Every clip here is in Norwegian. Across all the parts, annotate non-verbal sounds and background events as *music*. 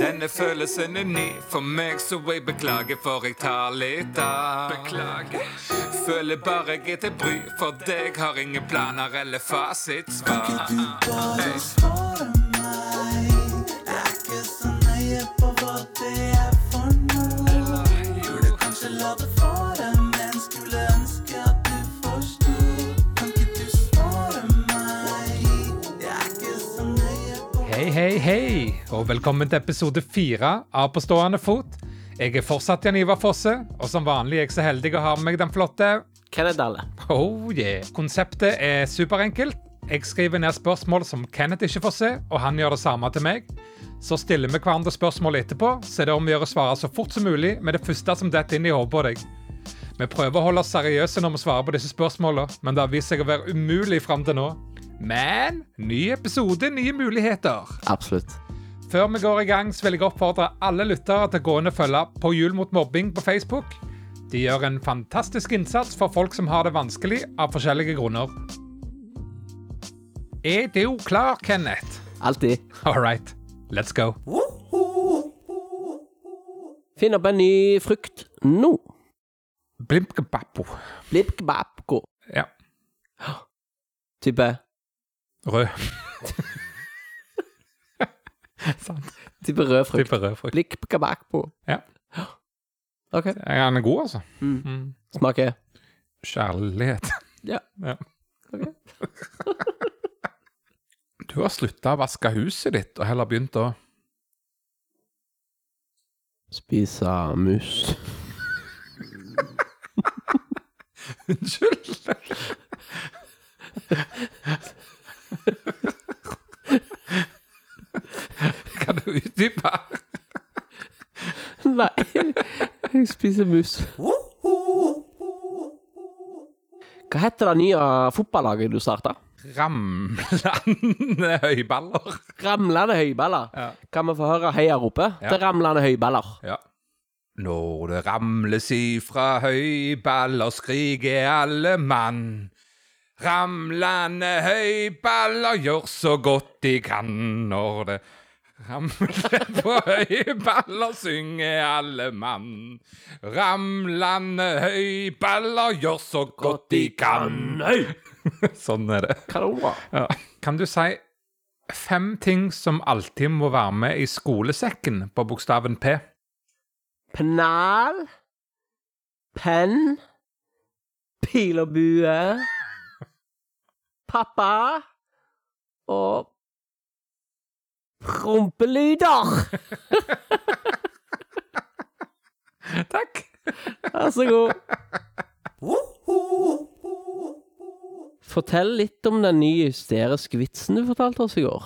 Denne følelsen er ny for meg, så jeg beklager for jeg tar litt av. Beklager. Føler bare jeg er til bry, for deg har ingen planer eller fasitsvar. Bare svare meg. Hei, hei, hei, og velkommen til episode fire av På stående fot. Jeg er fortsatt Jan Ivar Fosse, og som vanlig er jeg så heldig å ha med meg den flotte Kenneth Dalle. Oh yeah. Konseptet er superenkelt. Jeg skriver ned spørsmål som Kenneth ikke får se, og han gjør det samme til meg. Så stiller vi hverandre spørsmål etterpå, så er det om å gjøre å svare så fort som mulig med det første som detter inn i hodet på deg. Vi prøver å holde oss seriøse når vi svarer på disse spørsmålene, men det har vist seg å være umulig fram til nå. Men ny episode, nye muligheter. Absolutt. Før vi går i gang, så vil jeg oppfordre alle lyttere til å gå inn og følge På hjul mot mobbing på Facebook. De gjør en fantastisk innsats for folk som har det vanskelig av forskjellige grunner. Er du klar, Kenneth? Alltid. All right, let's go. Finn opp en ny frukt nå. Blimpkebappo. Blipkebapko. Ja, Type rød. *laughs* Sant. Type rød frukt. Type rød frukt. Blikk kabakpo. Ja. *gasps* OK. Den er god, altså. Mm. Mm. Smaker Kjærlighet. *laughs* Ja. ja. Ok. *laughs* Du har slutta å vaske huset ditt og heller begynt å Spise mus. Unnskyld. Kan du utdype? Nei, jeg spiser mus. Hva heter det nye fotballaget du starta? Ramlende høyballer. Ramlende høyballer. Ja. Kan vi få høre heiaropet Ja. til ramlende høyballer? Ja. Når det ramles ifra høyballer, skriker alle mann. Ramlende høyballer gjør så godt de kan. Når det ramler *laughs* på høyballer, synger alle mann. Ramlende høyballer gjør så godt de kan. Sånn er det. Ja. Kan du si fem ting som alltid må være med i skolesekken på bokstaven P? Pennal. Penn. Pil og bue. Pappa. Og Prompelyder. *laughs* Takk. Vær så god. Fortell litt om den nye hysteriske vitsen du fortalte oss i går.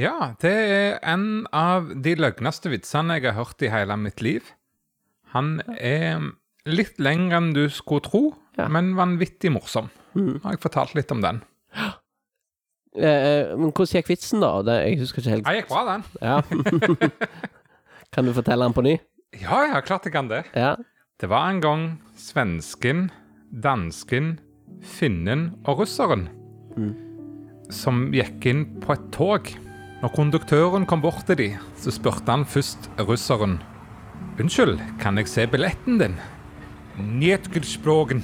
Ja, det er en av de løgneste vitsene jeg har hørt i hele mitt liv. Han er litt lengre enn du skulle tro, Ja. men vanvittig morsom. Har jeg fortalt litt om den? Eh, men hvordan gikk vitsen, da? Det, jeg husker ikke helt. Den gikk bra, den. Ja. *laughs* kan du fortelle den på ny? Ja, ja, klart jeg kan det. Ja. Det var en gang svensken, dansken, finnen og russeren som gikk inn på et tog. Når konduktøren kom bort til dem, så spurte han først russeren. Unnskyld, kan jeg se billetten din? Njetgelsprogen,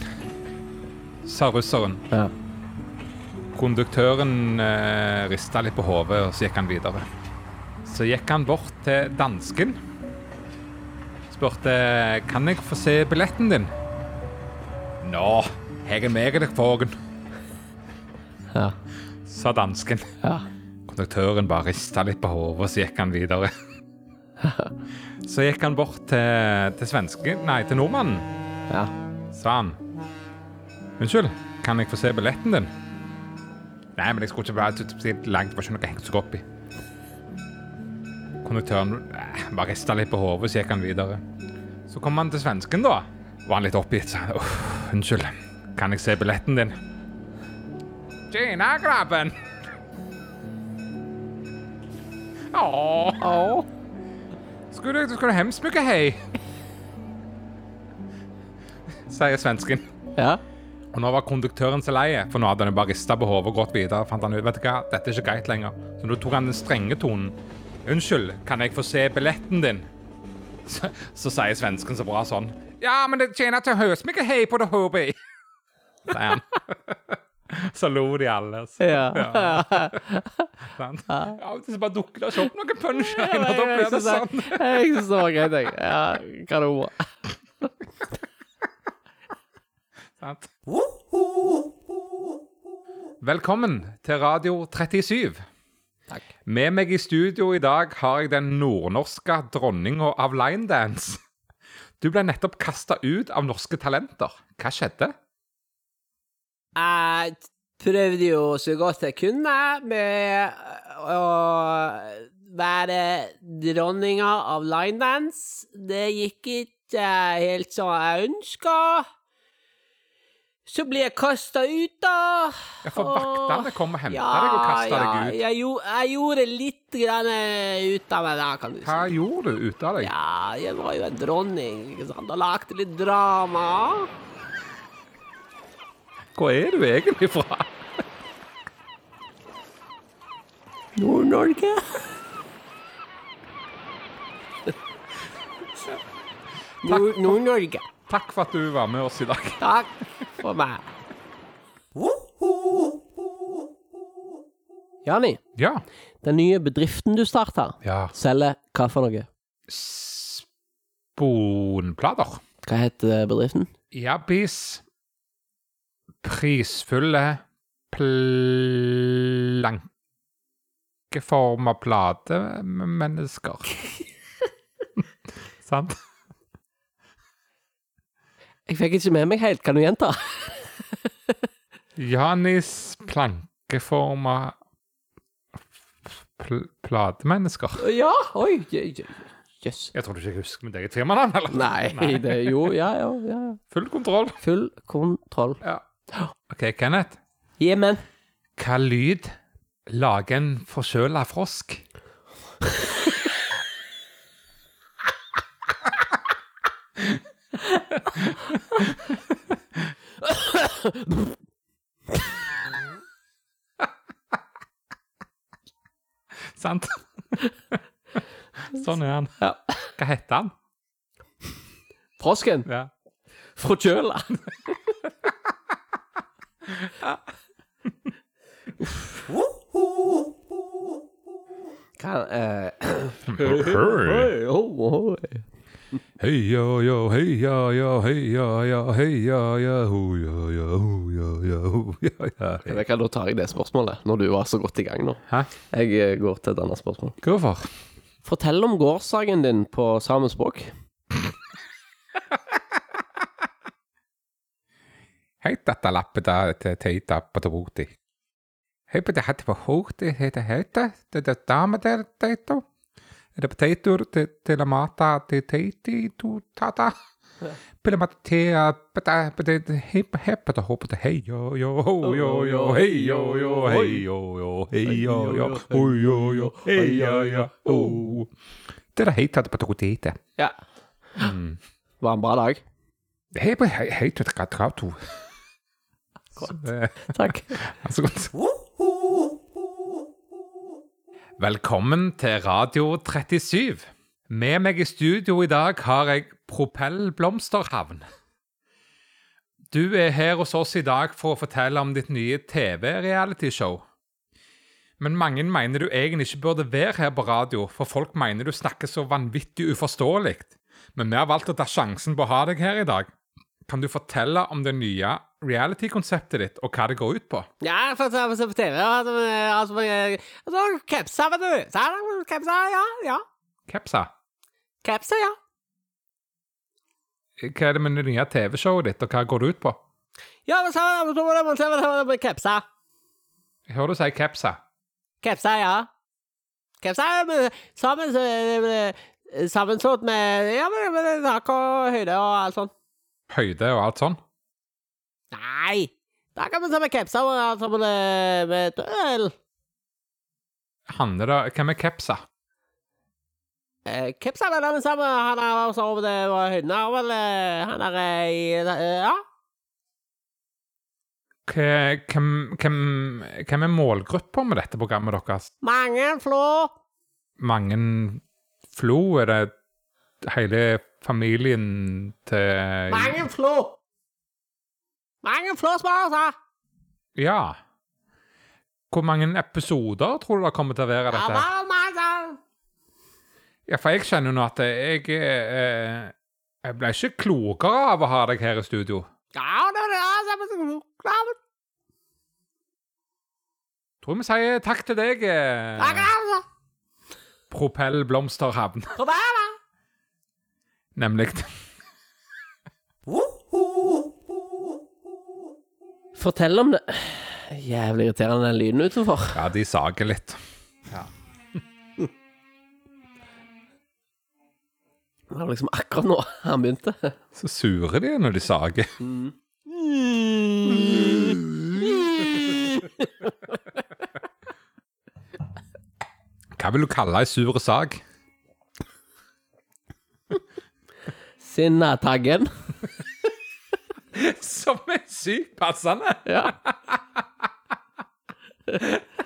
sa russeren. ja. Konduktøren eh, rista litt på hodet, og så gikk han videre. Så gikk han bort til dansken. Spurte kan jeg få se billetten din. Nå, jeg er med deg, Vågen, Ja. sa dansken. ja. Konduktøren bare rista litt på hodet, og så gikk han videre. *laughs* Så gikk han bort til, til svensken, nei, til nordmannen, ja. sa han. Unnskyld, kan jeg få se billetten din? Nei, men jeg skulle ikke være spesielt langt, det var ikke noe jeg hengte seg opp i. Konduktøren eh, bare rista litt på hodet, så gikk han videre. Så kom han til svensken, da. Var han litt oppgitt, sa han. Unnskyld, kan jeg se billetten din? Tjena, grabben! Ååå. Skulle du, skulle du hemskt mye hei? Sier svensken. Ja. Og nå var konduktøren så lei, for nå hadde han bare rista på hodet og gått videre. Fant han ut, vet du hva, dette er ikke greit lenger. Så nå tok han den strenge tonen. Unnskyld, kan jeg få se billetten din? *laughs* Så, så sier svensken så bra sånn. Ja, men det tjener til høres mye hei på det, håper. *laughs* Sier han. *laughs* Så lo de alle. Så. Ja. ja. Ja, hvis det bare dukker det opp noen Ja, punchline, da blir det sånn. Jeg syns det var greit, jeg. Ja, kanon. Sant? Velkommen til Radio 37. Takk. Med meg i studio i dag har jeg den nordnorske dronninga av linedance. Du ble nettopp kasta ut av Norske Talenter. Hva skjedde? Jeg prøvde jo så godt jeg kunne med å være dronninga av linedance. Det gikk ikke helt som jeg ønska. Så ble jeg kasta ut, da. Ja, for vaktene kom og henta deg og kasta ja, deg ut. Jeg, jeg gjorde litt grann eh, ut av meg da, kan du si. Hva gjorde du ut av deg? Ja, jeg var jo en dronning, ikke sant, og lagde litt drama. Hvor er du egentlig fra? Nord-Norge. Nord- Nord-Norge. Takk for at du var med oss i dag. Takk for meg. Jani, Ja. den nye bedriften du starta, ja. selger hva for noe? Sponplater. Hva heter bedriften? Jabbis. Prisfulle plankeforma platemennesker. *laughs* Sant? Jeg fikk ikke med meg helt, kan du gjenta? Janis plankeforma pl platemennesker. Ja, oi, Jøss. Yes. Jeg tror du ikke jeg husker mitt eget firmanavn, eller? Nei, *laughs* det er jo, ja, ja, ja. Full kontroll. Full kontroll. Ja. OK, Kenneth. Jemen. Hva lyd lager en forkjøla frosk? Sant? Sånn er han. Ja. Hva heter han? Frosken. Ja. Forkjøla. Hva eh, Hei. Ja, ja, hei, ja, ja, hei, ja, ja, hei, ja, ja, ho, ja, ja, ho, ja, ja, ho, ja, ja. Jeg da ta jeg det spørsmålet, når du var så godt i gang nå. Hæ? Jeg eh, går til et annet spørsmål. Hvorfor? Fortell om gårsdagen din på samisk språk. Hei, dette lappet da til teita på teboti. Hei, på det hatt på hoti, heter heite, det er dame der teito. Er det potator til til mata til teiti to tata? Pille mat te pata pata hip hip det hoppet hei yo yo ho yo yo hei yo yo hei yo yo hei yo yo ho yo yo hei yo yo ho. Det er heita på teboti. Ja. Var en bra dag. Hei, på hei hei til trato. Takk. Så godt. Velkommen til Radio 37. Med meg i studio i dag har jeg Propell Blomsterhavn. Du er her hos oss i dag for å fortelle om ditt nye TV-realityshow. Men mange mener du egentlig ikke burde være her på radio, for folk mener du snakker så vanvittig uforståelig. Men vi har valgt å ta sjansen på å ha deg her i dag. Kan du fortelle om det nye reality-konseptet ditt, og hva det går ut på? Ja, for å se på TV Altså, altså, altså vet du. Er Kepser, ja. ja. Kepsa? Kepsa, ja. Hva er det med det nye TV-showet ditt, og hva går det ut på? Ja, men så så må man se på kepser. Jeg hører du si kepsa. Kepsa, ja. Kepsa, er sammen, sammenslått med Ja, med tak og høyde og alt sånt. Høyde og alt sånn. Nei! Da kan vi ta med kepser og ta med, med et øl. Handler det Hvem er kepsa? Eh, er den samme. Han er også over det høyden her, vel. eh, Han er eh, i eh, Ja. Hvem, hvem, hvem er målgruppa med dette programmet deres? Mange flå. mange flo? Er det hele familien til Mange flå! Mange flå smaker! Ja. Hvor mange episoder tror du det kommer til å være dette? dette? mange. Ja, for jeg kjenner jo nå at jeg eh, Jeg ble ikke klokere av å ha deg her i studio. Ja, det var det jeg sa. Tror vi sier takk til deg, eh, Propell Blomsterhavn. Nemlig. Fortell om det. Jævlig irriterende den lyden utenfor. Ja, de sager litt. Det var liksom akkurat nå han begynte. Så sure de er når de sager. Hva vil du kalle ei sur sag? Sinnataggen. *laughs* Som er sykt passende. Ja. *laughs*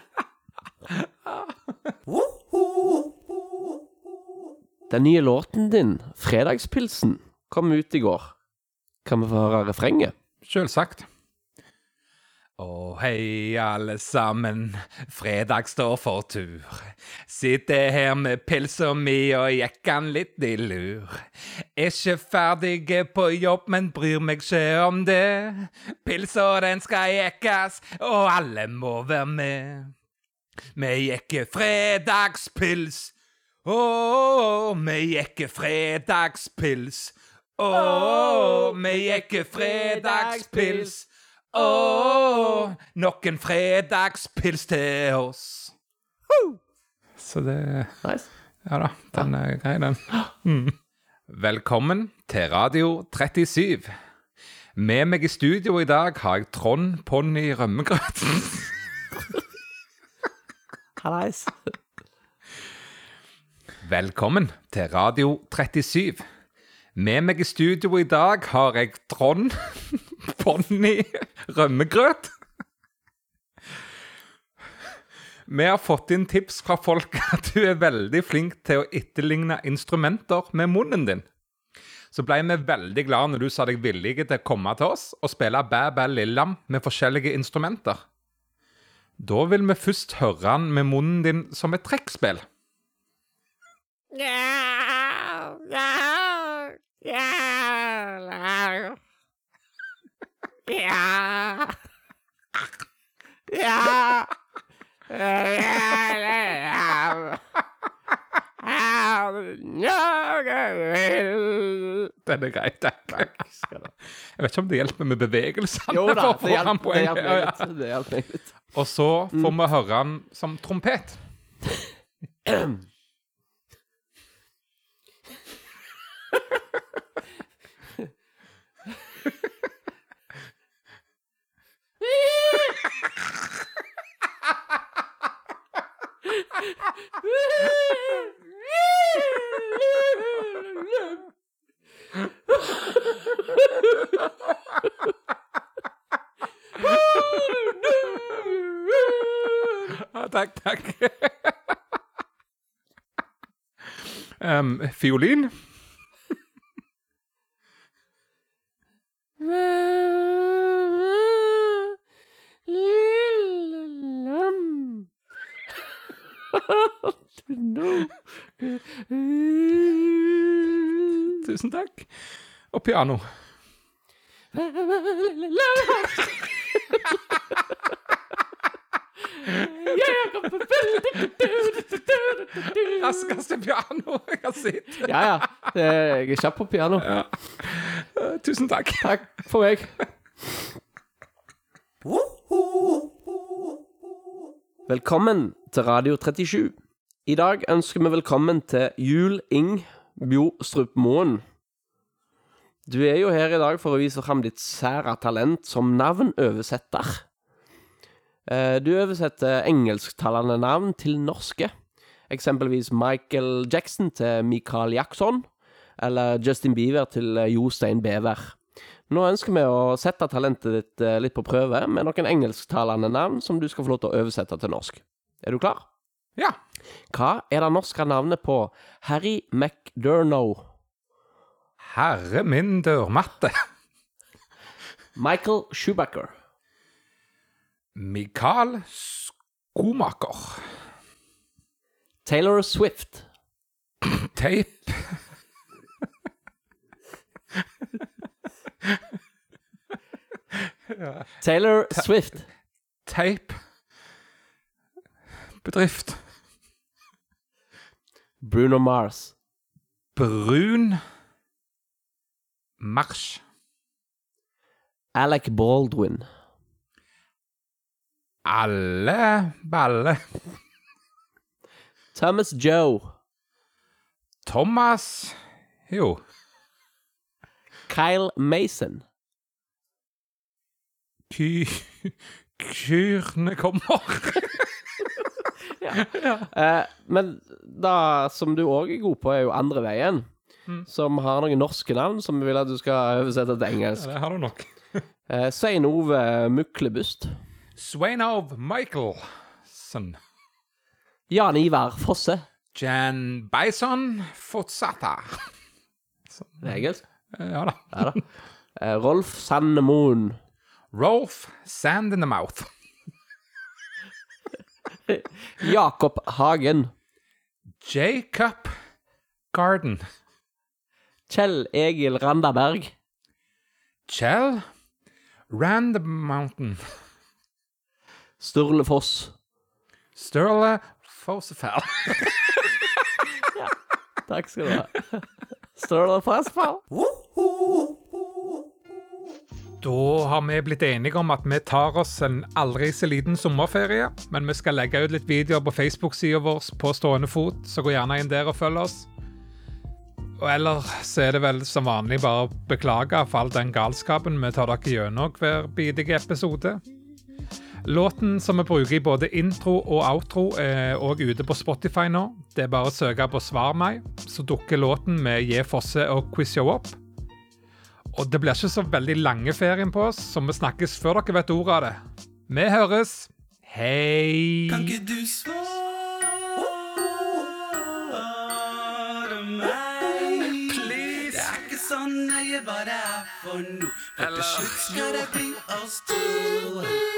Den nye låten din, 'Fredagspilsen', kom ut i går. Kan vi få høre refrenget? Sjølsagt. Å hei, alle sammen, fredag står for tur. Sitter her med pilsa mi og jekker litt i lur. Er ikke ferdig på jobb, men bryr meg ikke om det. Pilsa den skal jekkes, og alle må være med. Vi jekker fredagspils. Å, vi jekker fredagspils. Å, vi jekker fredagspils. Å, nok en fredagspils til oss. Så det Nice. Ja da, den er grei, den. *gasps* Mm. Velkommen til Radio 37. Med meg i studio i dag har jeg Trond Ponni Rømmegrøt. *laughs* Hallais. Velkommen til Radio 37. Med meg i studio i dag har jeg Trond *laughs* Ponni Rømmegrøt. Vi har fått inn tips fra folk *laughs* at du er veldig flink til å etterligne instrumenter med munnen din. Så ble vi veldig glad når du sa deg villig til å komme til oss og spille Bæ Bæ Lillam med forskjellige instrumenter. Da vil vi først høre den med munnen din som et trekkspill. Den er grei, takk. Jeg vet ikke om det hjelper med bevegelsene. Jo da, det hjelper, det hjelper meg litt. Det hjelper meg litt. Og så får vi høre han som trompet. *clears throat* Ja, takk, takk. Fiolin. *laughs* Tusen takk. Og piano. Raskeste piano jeg har sett. Ja, ja. Jeg er kjapp på piano. Eh, Tusen takk. Takk for meg. Velkommen til Radio 37. I dag ønsker vi velkommen til Jul Ing Bjostrup Moen. Du er jo her i dag for å vise fram ditt sære talent som navnoversetter. Eh, Du oversetter engelsktalende navn til norske. Eksempelvis Michael Jackson til Michael Jackson, eller Justin Bieber til eh, Jostein Bever. Nå ønsker vi å sette talentet ditt eh, litt på prøve med noen engelsktalende navn som du skal få lov til å oversette til norsk. Er du klar? Ja. Hva er det norske navnet på Harry McDurnow? Herre min dørmatte. Michael Schubacher. Michael Skomaker. Taylor Swift. Tape. Taylor Swift. Tape. Bedrift. Bruno Mars. Brun. Mars. Alec Baldwin. Alle balle. Thomas Joe. Thomas Jo. Kyle Mason. Ky... Kyrne kommer. *laughs* Eh, men det som du òg er god på, er jo andre veien. Som har noen norske navn som vi vil at du skal oversette til engelsk. Ja, det har du nok. Eh, Svein Ove Muklebust. Svein Ove Michaelsen. Jan Ivar Fosse. Jan Bison Fotsata. Det er engelsk. Ja da. Ja da. Eh, Rolf Sandemoen. Rolf Sand in the Mouth. Jakob Hagen. Jacob Garden. Kjell Egil Randaberg. Kjell Rand Mountain. Sturle Foss. Sturle Fossefell. *laughs* Takk skal du ha. Sturle Foss. Da har vi blitt enige om at vi tar oss en aldri så liten sommerferie, men vi skal legge ut litt videoer på Facebook-sida vår på stående fot, så gå gjerne inn der og følg oss. Og ellers så er det vel som vanlig bare å beklage for all den galskapen vi tar dere gjennom hver bidige episode. Låten som vi bruker i både intro og outro, er òg ute på Spotify nå. Det er bare å søke på Svar meg, så dukker låten med J. Fosse og Quiz Show opp. Og det blir ikke så veldig lange ferien på oss, så vi snakkes før dere vet ordet av det. Vi høres. Hei! Kan ikke du svare meg? Det er ikke så nøye hva det er for noe. For til slutt skal det bli oss to.